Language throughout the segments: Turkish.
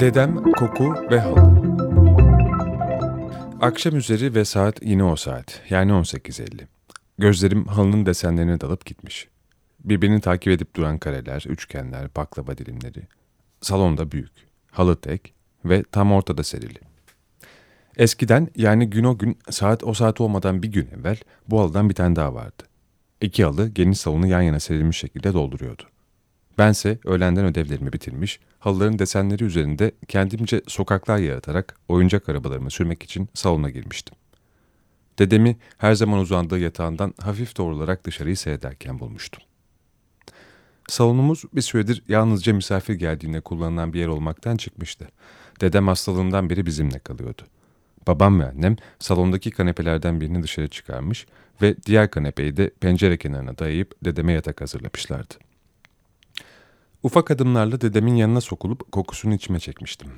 Dedem, koku ve halı. Akşam üzeri ve saat yine o saat, yani 18.50. Gözlerim halının desenlerine dalıp gitmiş. Birbirini takip edip duran kareler, üçgenler, baklava dilimleri. Salonda büyük, halı tek ve tam ortada serili. Eskiden yani gün o gün saat o saat olmadan bir gün evvel bu halıdan bir tane daha vardı. İki halı geniş salonu yan yana serilmiş şekilde dolduruyordu. Bense öğlenden ödevlerimi bitirmiş, halıların desenleri üzerinde kendimce sokaklar yaratarak oyuncak arabalarımı sürmek için salona girmiştim. Dedemi her zaman uzandığı yatağından hafif doğrularak dışarıyı seyrederken bulmuştum. Salonumuz bir süredir yalnızca misafir geldiğinde kullanılan bir yer olmaktan çıkmıştı. Dedem hastalığından beri bizimle kalıyordu. Babam ve annem salondaki kanepelerden birini dışarı çıkarmış ve diğer kanepeyi de pencere kenarına dayayıp dedeme yatak hazırlamışlardı. Ufak adımlarla dedemin yanına sokulup kokusunu içime çekmiştim.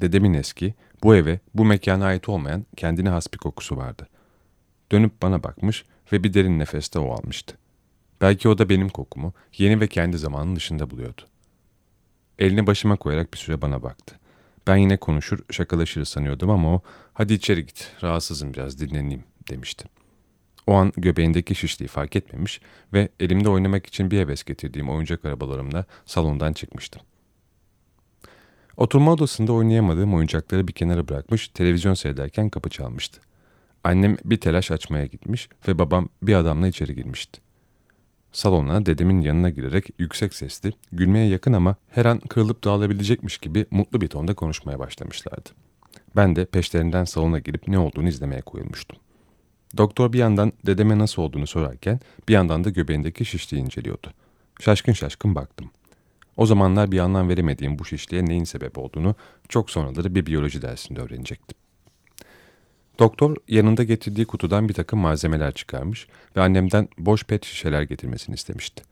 Dedemin eski, bu eve, bu mekana ait olmayan kendine has bir kokusu vardı. Dönüp bana bakmış ve bir derin nefeste o almıştı. Belki o da benim kokumu yeni ve kendi zamanın dışında buluyordu. Elini başıma koyarak bir süre bana baktı. Ben yine konuşur, şakalaşırız sanıyordum ama o, hadi içeri git, rahatsızım biraz dinleneyim demişti. O an göbeğindeki şişliği fark etmemiş ve elimde oynamak için bir heves getirdiğim oyuncak arabalarımla salondan çıkmıştım. Oturma odasında oynayamadığım oyuncakları bir kenara bırakmış, televizyon seyrederken kapı çalmıştı. Annem bir telaş açmaya gitmiş ve babam bir adamla içeri girmişti. Salona dedemin yanına girerek yüksek sesli, gülmeye yakın ama her an kırılıp dağılabilecekmiş gibi mutlu bir tonda konuşmaya başlamışlardı. Ben de peşlerinden salona girip ne olduğunu izlemeye koyulmuştum. Doktor bir yandan dedeme nasıl olduğunu sorarken bir yandan da göbeğindeki şişliği inceliyordu. Şaşkın şaşkın baktım. O zamanlar bir anlam veremediğim bu şişliğe neyin sebep olduğunu çok sonraları bir biyoloji dersinde öğrenecektim. Doktor yanında getirdiği kutudan bir takım malzemeler çıkarmış ve annemden boş pet şişeler getirmesini istemişti.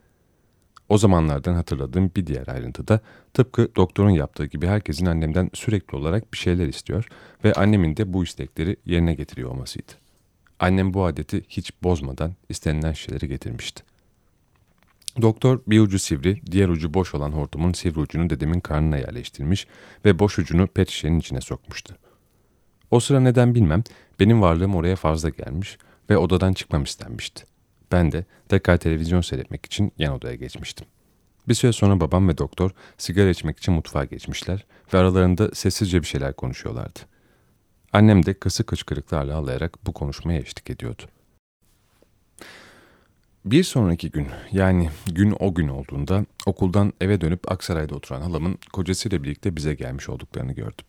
O zamanlardan hatırladığım bir diğer ayrıntı da tıpkı doktorun yaptığı gibi herkesin annemden sürekli olarak bir şeyler istiyor ve annemin de bu istekleri yerine getiriyor olmasıydı. Annem bu adeti hiç bozmadan istenilen şeyleri getirmişti. Doktor bir ucu sivri, diğer ucu boş olan hortumun sivri ucunu dedemin karnına yerleştirmiş ve boş ucunu pet şişenin içine sokmuştu. O sıra neden bilmem benim varlığım oraya fazla gelmiş ve odadan çıkmam istenmişti. Ben de tekrar televizyon seyretmek için yan odaya geçmiştim. Bir süre sonra babam ve doktor sigara içmek için mutfağa geçmişler ve aralarında sessizce bir şeyler konuşuyorlardı. Annem de kısık hıçkırıklarla ağlayarak bu konuşmaya eşlik ediyordu. Bir sonraki gün yani gün o gün olduğunda okuldan eve dönüp Aksaray'da oturan halamın kocasıyla birlikte bize gelmiş olduklarını gördüm.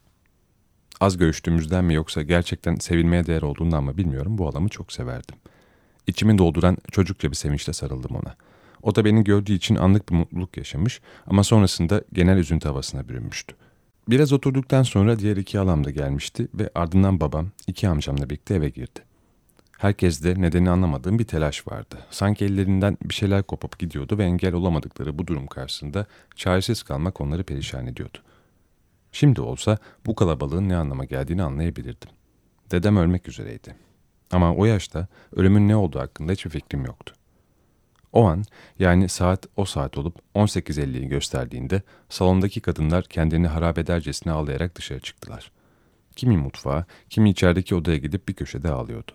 Az görüştüğümüzden mi yoksa gerçekten sevilmeye değer olduğundan mı bilmiyorum bu halamı çok severdim. İçimi dolduran çocukça bir sevinçle sarıldım ona. O da beni gördüğü için anlık bir mutluluk yaşamış ama sonrasında genel üzüntü havasına bürünmüştü. Biraz oturduktan sonra diğer iki halam da gelmişti ve ardından babam iki amcamla birlikte eve girdi. Herkeste nedeni anlamadığım bir telaş vardı. Sanki ellerinden bir şeyler kopup gidiyordu ve engel olamadıkları bu durum karşısında çaresiz kalmak onları perişan ediyordu. Şimdi olsa bu kalabalığın ne anlama geldiğini anlayabilirdim. Dedem ölmek üzereydi. Ama o yaşta ölümün ne olduğu hakkında hiçbir fikrim yoktu. O an yani saat o saat olup 18.50'yi gösterdiğinde salondaki kadınlar kendini harap edercesine ağlayarak dışarı çıktılar. Kimi mutfağa, kimi içerideki odaya gidip bir köşede ağlıyordu.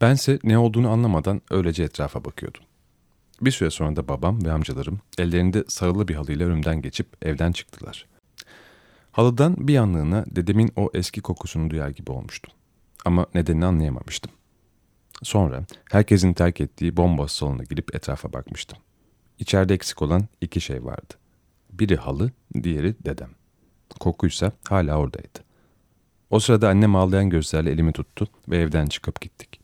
Bense ne olduğunu anlamadan öylece etrafa bakıyordum. Bir süre sonra da babam ve amcalarım ellerinde sarılı bir halıyla önümden geçip evden çıktılar. Halıdan bir anlığına dedemin o eski kokusunu duyar gibi olmuştum. Ama nedenini anlayamamıştım. Sonra herkesin terk ettiği bomboş salona girip etrafa bakmıştım. İçeride eksik olan iki şey vardı. Biri halı, diğeri dedem. Kokuysa hala oradaydı. O sırada annem ağlayan gözlerle elimi tuttu ve evden çıkıp gittik.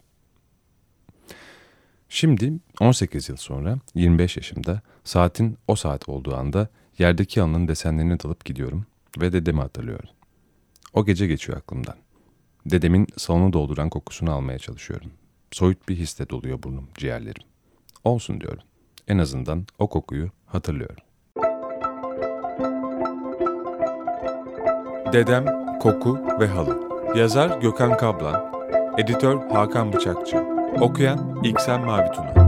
Şimdi 18 yıl sonra 25 yaşımda saatin o saat olduğu anda yerdeki alnın desenlerine dalıp gidiyorum ve dedemi hatırlıyorum. O gece geçiyor aklımdan. Dedemin salonu dolduran kokusunu almaya çalışıyorum. Soyut bir hisle doluyor burnum, ciğerlerim. Olsun diyorum. En azından o kokuyu hatırlıyorum. Dedem, Koku ve Halı Yazar Gökhan Kablan Editör Hakan Bıçakçı Okuyan İksen Mavituna